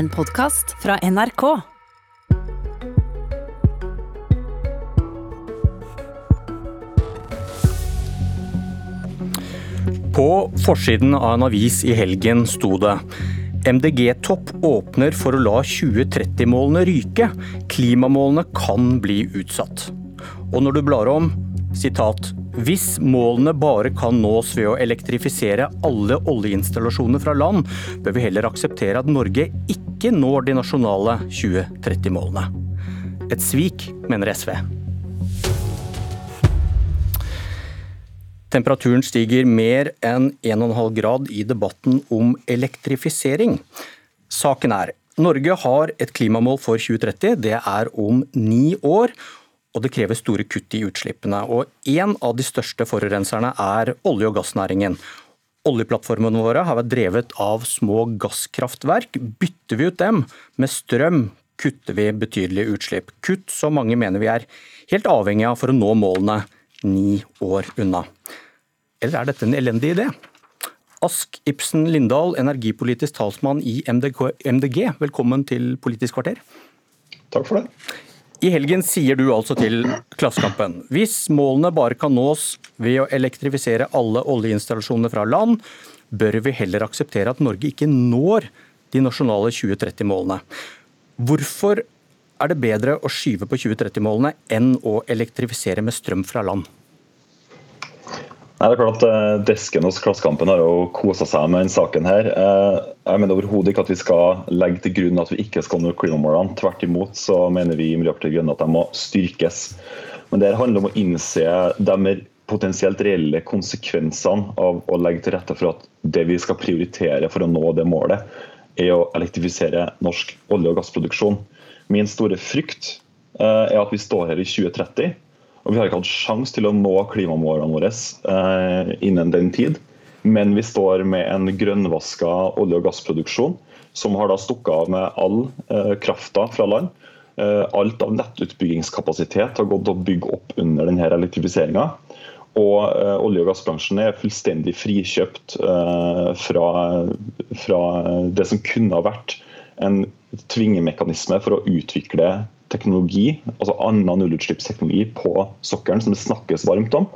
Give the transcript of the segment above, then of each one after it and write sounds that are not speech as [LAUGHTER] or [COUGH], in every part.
En podkast fra NRK. På forsiden av en avis i helgen sto det MDG-topp åpner for å la 2030-målene ryke. Klimamålene kan bli utsatt. Og når du blar om, sitat hvis målene bare kan nås ved å elektrifisere alle oljeinstallasjoner fra land, bør vi heller akseptere at Norge ikke når de nasjonale 2030-målene. Et svik, mener SV. Temperaturen stiger mer enn 1,5 grad i debatten om elektrifisering. Saken er Norge har et klimamål for 2030. Det er om ni år. Og det krever store kutt i utslippene. Og en av de største forurenserne er olje- og gassnæringen. Oljeplattformene våre har vært drevet av små gasskraftverk. Bytter vi ut dem med strøm, kutter vi betydelige utslipp. Kutt som mange mener vi er helt avhengig av for å nå målene ni år unna. Eller er dette en elendig idé? Ask Ibsen Lindahl, energipolitisk talsmann i MDG, velkommen til Politisk kvarter. Takk for det. I helgen sier du altså til Klassekampen hvis målene bare kan nås ved å elektrifisere alle oljeinstallasjonene fra land, bør vi heller akseptere at Norge ikke når de nasjonale 2030-målene. Hvorfor er det bedre å skyve på 2030-målene enn å elektrifisere med strøm fra land? Nei, det er klart at Desken hos Klassekampen har jo kosa seg med denne saken. her. Jeg mener overhodet ikke at vi skal legge til grunn at vi ikke skal nå klimamålene. Tvert imot så mener vi i Miljøpartiet De Grønne at de må styrkes. Men det handler om å innse de potensielt reelle konsekvensene av å legge til rette for at det vi skal prioritere for å nå det målet, er å elektrifisere norsk olje- og gassproduksjon. Min store frykt er at vi står her i 2030 og Vi har ikke hatt sjanse til å nå klimamålene våre eh, innen den tid. Men vi står med en grønnvaska olje- og gassproduksjon som har da stukket av med all eh, krafta fra land. Eh, alt av nettutbyggingskapasitet har gått å bygge opp under denne elektrifiseringa. Og eh, olje- og gassbransjen er fullstendig frikjøpt eh, fra, fra det som kunne ha vært en tvingemekanisme for å utvikle teknologi, altså annen nullutslippsteknologi på sokkelen, som det snakkes varmt om.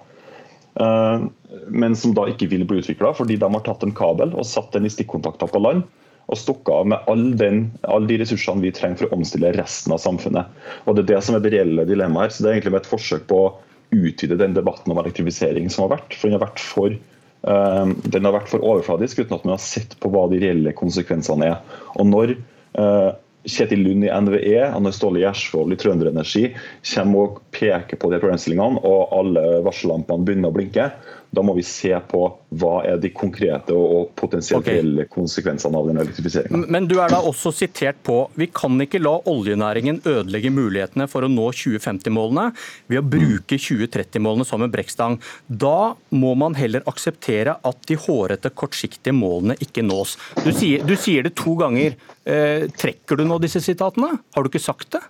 Eh, men som da ikke vil bli utvikla, fordi de har tatt en kabel og satt den i stikkontakter på land. Og stukket av med alle all de ressursene vi trenger for å omstille resten av samfunnet. Og Det er det som er det reelle dilemmaet her. så Det er egentlig et forsøk på å utvide den debatten om elektrifisering som har vært. For den har vært for, uh, den har vært for overfladisk uten at man har sett på hva de reelle konsekvensene er. Og når uh, Kjetil Lund i NVE Anne Ståle Gjersvold i Trønder Energi kommer og peker på de problemstillingene, og alle varsellampene begynner å blinke. Da må vi se på hva er de konkrete og potensielt okay. konsekvensene av den elektrifiseringen. Men du er da også sitert på vi kan ikke la oljenæringen ødelegge mulighetene for å nå 2050-målene ved å bruke 2030-målene som en brekkstang. Da må man heller akseptere at de hårete, kortsiktige målene ikke nås. Du sier, du sier det to ganger. Eh, trekker du nå disse sitatene? Har du ikke sagt det?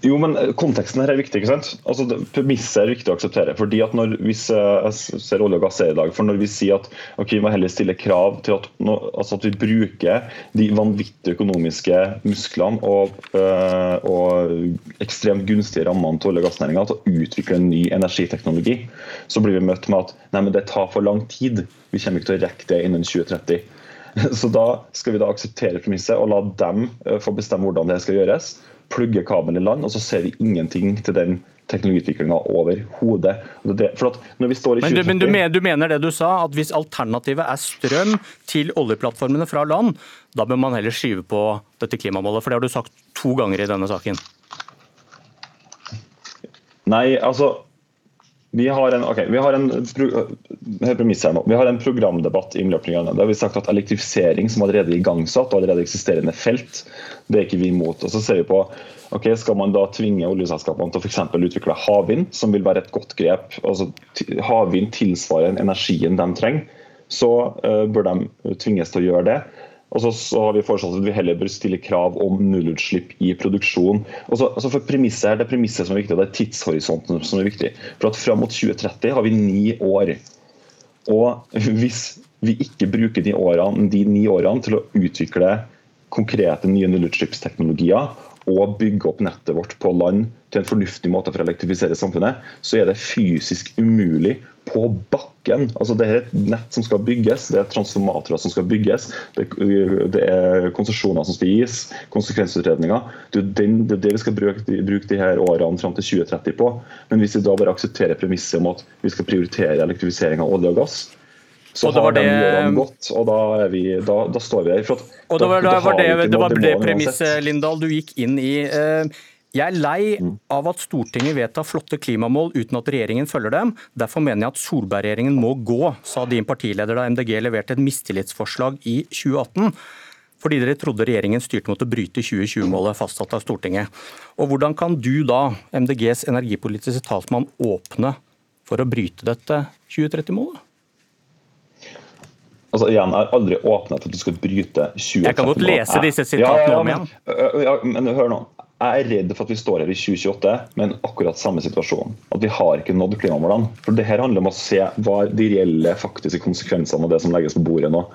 Jo, men eh, konteksten her er viktig. ikke sant? Altså, Premisset er viktig å akseptere. fordi at når vi ser olje og gass i dag, for når vi sier at ok, vi må heller stille krav til at, altså at vi bruker de vanvittige økonomiske musklene og, øh, og ekstremt gunstige rammene til olje- og gassnæringa til å utvikle en ny energiteknologi, så blir vi møtt med at nei, men det tar for lang tid. Vi kommer ikke til å rekke det innen 2030. [LAUGHS] Så da skal vi da akseptere premisset og la dem få bestemme hvordan det skal gjøres plugger kabelen i land, og så ser vi ingenting til den teknologiutviklinga overhodet. Men, men du, mener, du mener det du sa, at hvis alternativet er strøm til oljeplattformene fra land, da bør man heller skyve på dette klimamålet? For det har du sagt to ganger i denne saken. Nei, altså vi har en, okay, vi har en. Vi har en programdebatt i Miljøprogrammet. Har vi sagt at elektrifisering som allerede er igangsatt og allerede eksisterende felt, det er ikke vi imot. Og så ser vi på ok, Skal man da tvinge oljeselskapene til å for utvikle havvind, som vil være et godt grep? altså Havvind tilsvarer energien de trenger. Så uh, bør de tvinges til å gjøre det. Og så, har vi foreslått at vi heller bør stille krav om nullutslipp i produksjon. Altså, altså for premisset er Det premisset som er viktig, og det er tidshorisonten som er viktig. For at Fram mot 2030 har vi ni år. Og hvis vi ikke bruker de, årene, de ni årene til å utvikle konkrete nye nullutslippsteknologier og bygge opp nettet vårt på land til en fornuftig måte for å elektrifisere samfunnet, så er det fysisk umulig på bakken. Altså Det er et nett som skal bygges, det er transformatorer som skal bygges, det, det er konsesjoner som skal gis, konsekvensutredninger. Det er, den, det, er det vi skal bruke, bruke de her årene fram til 2030 på. Men hvis vi da bare aksepterer premisset om at vi skal prioritere elektrifisering av olje og gass, så har det... de årene gått, og da, vi, da, da står vi her. og det var, da, var det, det, var det premisset Lindahl, du gikk inn i. Eh, jeg er lei mm. av at Stortinget vedtar flotte klimamål uten at regjeringen følger dem. Derfor mener jeg at Solberg-regjeringen må gå, sa din partileder da MDG leverte et mistillitsforslag i 2018. Fordi dere trodde regjeringen styrte mot å bryte 2020-målet fastsatt av Stortinget. Og Hvordan kan du da, MDGs energipolitiske talsmann, åpne for å bryte dette 2030-målet? Altså igjen, Jeg har aldri åpnet for at du skal bryte 2030-målet. Jeg kan godt lese disse sitatene om igjen. Ja, men hør nå. Jeg er redd for at vi står her i 2028 med en akkurat samme situasjon. At vi har ikke nådd klimamålene. For det her handler om å se hva de reelle faktiske konsekvensene av det som legges på bordet nå.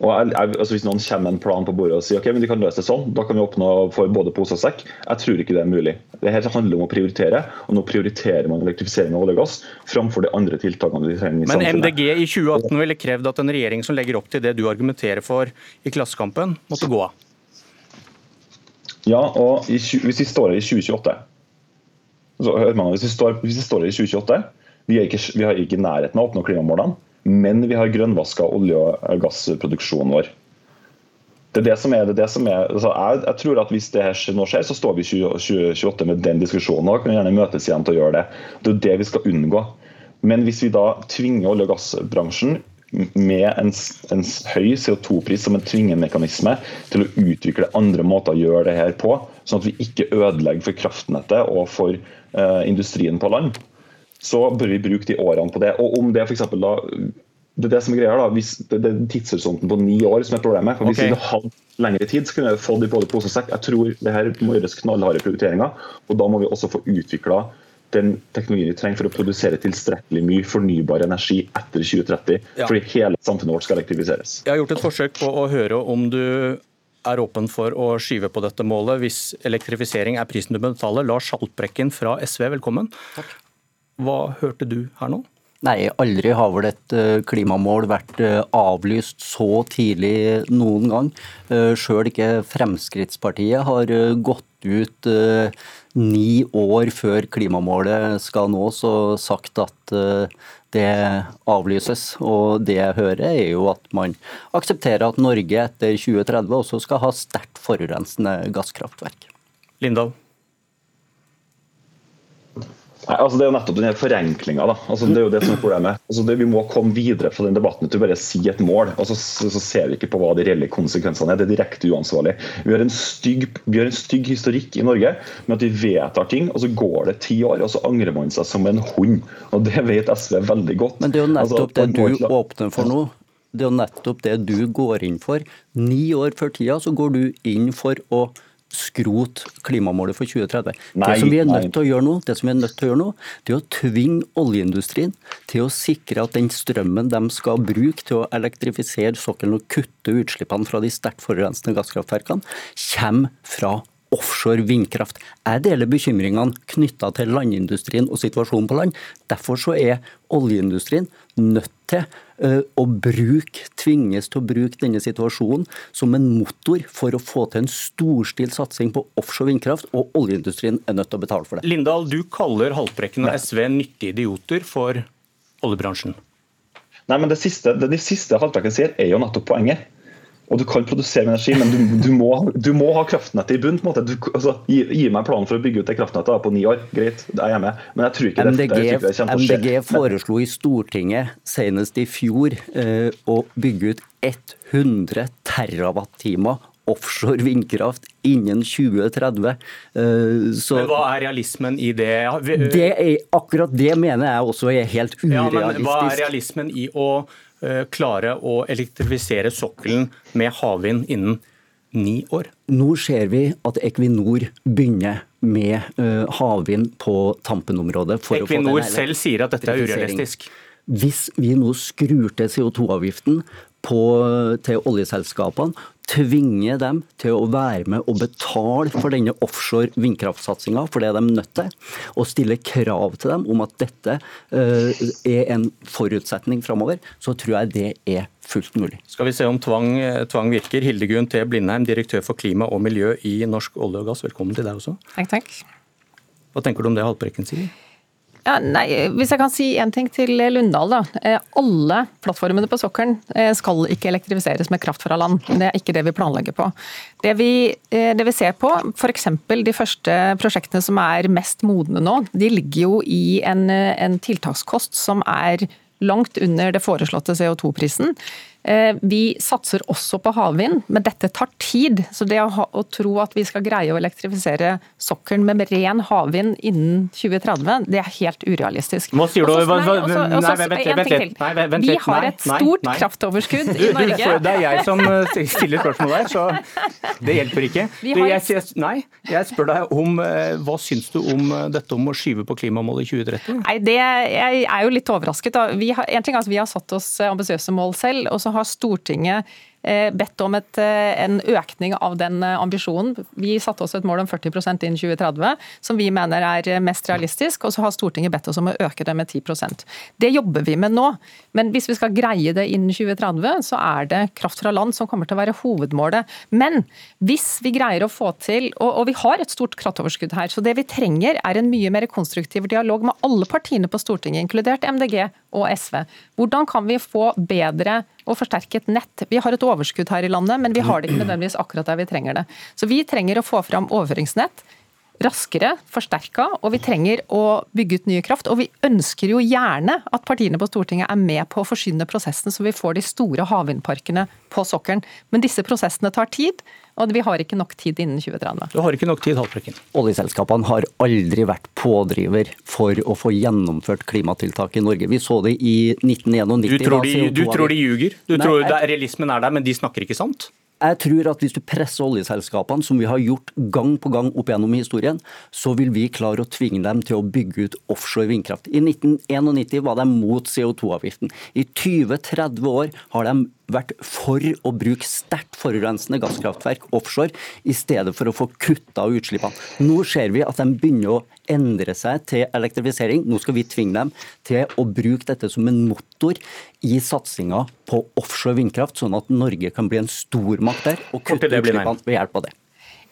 Og jeg, altså Hvis noen kommer med en plan på bordet og sier ok, men de kan løse det sånn, da kan vi oppnå for både pose og sekk. Jeg tror ikke det er mulig. Det her handler om å prioritere, og nå prioriterer man elektrifisering av olje og gass framfor de andre tiltakene de trenger i men samfunnet. Men MDG i 2018 ville krevd at en regjering som legger opp til det du argumenterer for i Klassekampen, måtte gå av? Ja, og i, hvis vi står her i 2028 så hører man, hvis vi står, hvis vi står her i 2028 vi er, ikke, vi er ikke i nærheten av å oppnå klimamålene men vi har grønnvaska olje- og gassproduksjonen vår. Det er det som er, det, det som er altså jeg, jeg, tror at Hvis det her nå skjer, så står vi i 2028 med den diskusjonen. og kan gjerne møtes igjen til å gjøre det. Det er det vi skal unngå. Men hvis vi da tvinger olje- og gassbransjen med en, en høy CO2-pris som en tvingemekanisme til å utvikle andre måter å gjøre det her på, sånn at vi ikke ødelegger for kraftnettet og for eh, industrien på land, så bør vi bruke de årene på det. Og om det for da det er det som er greia da, hvis det, det er tidshorisonten på ni år som er problemet. for Hvis okay. vi hadde lengre tid, så kunne vi fått i både pose og sekk. Jeg tror det her må gjøres knallharde prioriteringer. og Da må vi også få utvikla den teknologien vi trenger for å produsere tilstrekkelig mye fornybar energi etter 2030. Ja. Fordi hele samfunnet vårt skal elektrifiseres. Jeg har gjort et forsøk på å høre om du er åpen for å skyve på dette målet hvis elektrifisering er prisen du betaler. Lars Haltbrekken fra SV, velkommen. Takk. Hva hørte du her nå? Nei, aldri har vel et eh, klimamål vært eh, avlyst så tidlig noen gang. Eh, Sjøl ikke Fremskrittspartiet har gått ut ni år før klimamålet skal nås og sagt at det avlyses. Og det jeg hører er jo at man aksepterer at Norge etter 2030 også skal ha sterkt forurensende gasskraftverk. Lindahl? Nei, altså Det er jo nettopp den forenklinga. Altså det er jo det som er problemet. Altså det, vi må komme videre fra den debatten til bare si et mål, og så, så, ser vi ikke på hva de reelle konsekvensene er. Det er direkte uansvarlig. Vi har, en stygg, vi har en stygg historikk i Norge med at vi vedtar ting, og så går det ti år, og så angrer man seg som en hund. Og Det vet SV veldig godt. Men det er jo nettopp altså, det du åpner for nå. Det er jo nettopp det du går inn for. Ni år før tida så går du inn for å skrot klimamålet for 2030. Nei, det som vi er nødt til å gjøre nå, det som vi er nødt til å gjøre nå, det er å tvinge oljeindustrien til å sikre at den strømmen de skal bruke til å elektrifisere sokkelen og kutte utslippene fra de sterkt forurensende gasskraftverkene, kommer fra offshore vindkraft. Jeg deler bekymringene knytta til landindustrien og situasjonen på land. Derfor så er oljeindustrien nødt til Eh, å bruke, tvinges til å bruke denne situasjonen som en motor for å få til en storstilt satsing på offshore vindkraft, og oljeindustrien er nødt til å betale for det. Lindahl, du kaller Haltbrekken og SV nyttige idioter for oljebransjen. Nei, men Det siste, det, siste Haltbrekken sier, er jo nettopp poenget. Og du kan produsere energi, men du, du, må, du må, ha kraftnettet i bunn. på en måte. Du, altså, gi, gi, meg planen for å bygge ut det kraftnettet på ni år. Greit, det er jeg med. Men jeg tror ikke MDG, det, jeg tror ikke det MDG foreslo i Stortinget senest i fjor eh, å bygge ut 100 terawattimer offshore vindkraft innen 2030. Eh, så men Hva er realismen i det? det er, akkurat det mener jeg også er helt urealistisk. Ja, men hva er realismen i å Eh, klare å elektrifisere sokkelen med havvind innen ni år. Nå ser vi at Equinor begynner med uh, havvind på Tampen-området. Equinor selv sier at dette er urealistisk. Hvis vi nå skrur til CO2-avgiften på, til oljeselskapene tvinge dem til å være med og betale for denne offshore vindkraftsatsinga, for det er de nødt til, og stille krav til dem om at dette uh, er en forutsetning framover, så tror jeg det er fullt mulig. Skal vi se om tvang, tvang virker. Hildegunn T. Blindheim, direktør for klima og miljø i Norsk olje og gass, velkommen til deg også. Takk, takk. Hva tenker du om det Haltbrekken sier? Ja, nei, hvis jeg kan si en ting til Lundahl. da. Eh, alle plattformene på sokkelen eh, skal ikke elektrifiseres med kraft fra land. Det er ikke det vi planlegger på. Det vi, eh, det vi ser på, f.eks. de første prosjektene som er mest modne nå, de ligger jo i en, en tiltakskost som er langt under det foreslåtte CO2-prisen. Eh, vi satser også på havvind, men dette tar tid. Så det å, ha, å, tro at vi skal greie å elektrifisere sokkelen med ren havvind innen 2030, det er helt urealistisk. Hva sier du? Vent litt. Vi har et stort nei, nei. kraftoverskudd i Norge. det er jeg som eh, stiller spørsmål der, så [LAUGHS] det hjelper ikke. Jeg, nei, jeg spør deg om eh, hva syns du om dette om å skyve på klimamålet i 2030? Nei, det, Jeg er jo litt overrasket. Vi har, en ting er at vi har satt oss ambisiøse mål selv. og så har Stortinget Eh, bedt om et, eh, en økning av den eh, ambisjonen. Vi satte oss et mål om 40% innen 2030, som vi mener er mest realistisk. Og så har Stortinget bedt oss om å øke det med 10% Det jobber vi med nå. Men hvis vi skal greie det innen 2030, så er det kraft fra land som kommer til å være hovedmålet. Men hvis vi greier å få til, og, og vi har et stort kraftoverskudd her, så det vi trenger er en mye mer konstruktiv dialog med alle partiene på Stortinget, inkludert MDG og SV. Hvordan kan vi få bedre og forsterket nett? Vi har et overskudd her i landet, men vi har det ikke nødvendigvis akkurat der vi trenger det. Så vi trenger å få fram overføringsnett raskere, forsterka, og vi trenger å bygge ut nye kraft. Og vi ønsker jo gjerne at partiene på Stortinget er med på å forsyne prosessen, så vi får de store havvindparkene på sokkelen. Men disse prosessene tar tid, og vi har ikke nok tid innen 2030. Du har ikke nok tid, Haltbrekken. Oljeselskapene har aldri vært pådriver for å få gjennomført klimatiltak i Norge. Vi så det i 1991. Du tror de, du tror de ljuger? Du Nei, tror er, Realismen er der, men de snakker ikke sant? Jeg tror at hvis du presser oljeselskapene, som vi har gjort gang på gang opp gjennom historien, så vil vi klare å tvinge dem til å bygge ut offshore vindkraft. I 1991 var de mot CO2-avgiften. I 20-30 år har de vært for å bruke sterkt forurensende gasskraftverk offshore, i stedet for å få kutta utslippene. Nå ser vi at de begynner å endre seg til elektrifisering. Nå skal vi tvinge dem til å bruke dette som en motor i satsinga på offshore vindkraft, sånn at Norge kan bli en stormakt der og kutte utslippene ved hjelp av det.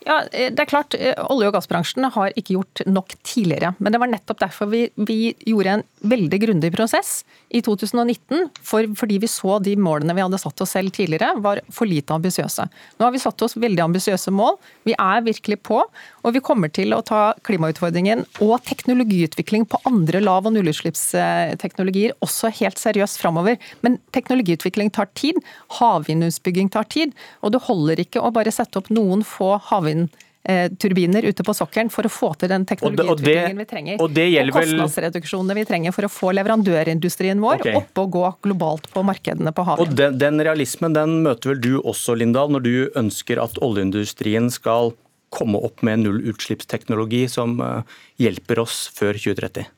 Ja, eh, det er klart, eh, Olje- og gassbransjen har ikke gjort nok tidligere. Men det var nettopp derfor vi, vi gjorde en veldig grundig prosess i 2019. For, fordi vi så de målene vi hadde satt oss selv tidligere, var for lite ambisiøse. Nå har vi satt oss veldig ambisiøse mål. Vi er virkelig på. Og vi kommer til å ta klimautfordringen og teknologiutvikling på andre lav- og nullutslippsteknologier også helt seriøst framover. Men teknologiutvikling tar tid. Havvindutbygging tar tid. Og det holder ikke å bare sette opp noen få havvind havvindturbiner ute på sokkelen for å få til den teknologiutviklingen vi trenger. Og, det og kostnadsreduksjonene vi trenger for å få leverandørindustrien vår okay. opp og gå globalt på markedene på havet. Og den, den, realismen den møter vel du også, Lindahl, når du ønsker at oljeindustrien skal komme opp med nullutslippsteknologi som eh, hjelper oss før 2030?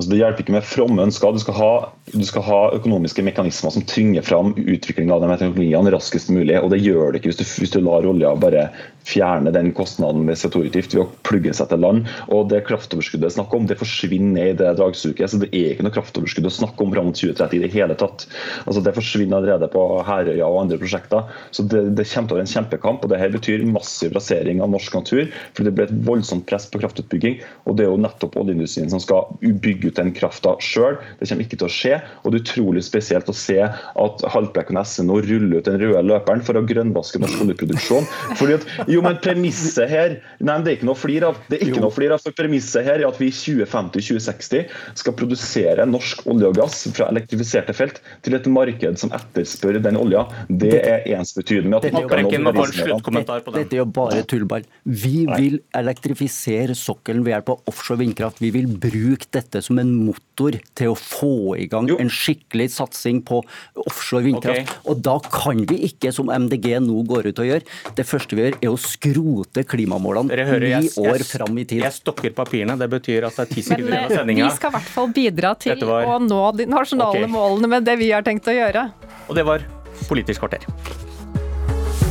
Altså, det hjelper ikke med fromme ønsker. Du skal, ha, du skal, ha, økonomiske mekanismer som tvinger fram utviklinga av de teknologiene raskest mulig. og Det gjør det ikke hvis du, hvis du lar olja bare fjerne den kostnaden med CO2-utgift ved å plugge seg til land. og Det kraftoverskuddet det er snakk om, det forsvinner i det dragsuget. så Det er ikke noe kraftoverskudd å snakke om fram mot 2030 i det hele tatt. Altså Det forsvinner allerede på Herøya og andre prosjekter. så Det, det kommer til å være en kjempekamp. og det her betyr massiv rasering av norsk natur. for Det blir et voldsomt press på kraftutbygging. og Det er jo nettopp oljeindustrien som skal bygge ut den krafta sjøl. Det kommer ikke til å skje. og Det er utrolig spesielt å se at Haltbrekken og SNO ruller ut den røde løperen for å grønnvaske norsk oljeproduksjon. Fordi at, jo, men premisset her nei, det er ikke noe flir av. Det er ikke noe flir av, for Premisset her er at vi i 2050-2060 skal produsere norsk olje og gass fra elektrifiserte felt til et marked som etterspør den olja. Det er ensbetydende med at vi ikke har nådd Dette er jo bare tullball. Vi vil elektrifisere sokkelen ved hjelp av offshore vindkraft. Vi vil bruke dette som en motor til å få i gang jo. en skikkelig satsing på offshore vindkraft. Okay. Og da kan vi ikke, som MDG nå går ut og gjør, det første vi gjør er å skrote klimamålene ni år fram i tid. Jeg stokker papirene, det betyr at det er ti sekunder igjen av sendinga. Vi skal i hvert fall bidra til var... å nå de nasjonale okay. målene med det vi har tenkt å gjøre. Og det var Politisk kvarter.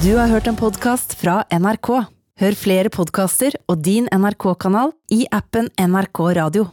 Du har hørt en podkast fra NRK. Hør flere podkaster og din NRK-kanal i appen NRK Radio.